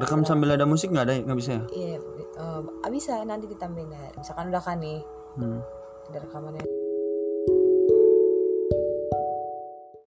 rekam sambil ada musik nggak ada nggak bisa ya? Iya uh, bisa nanti ditambahin. Misalkan udah kan nih. Hmm. ada rekamannya.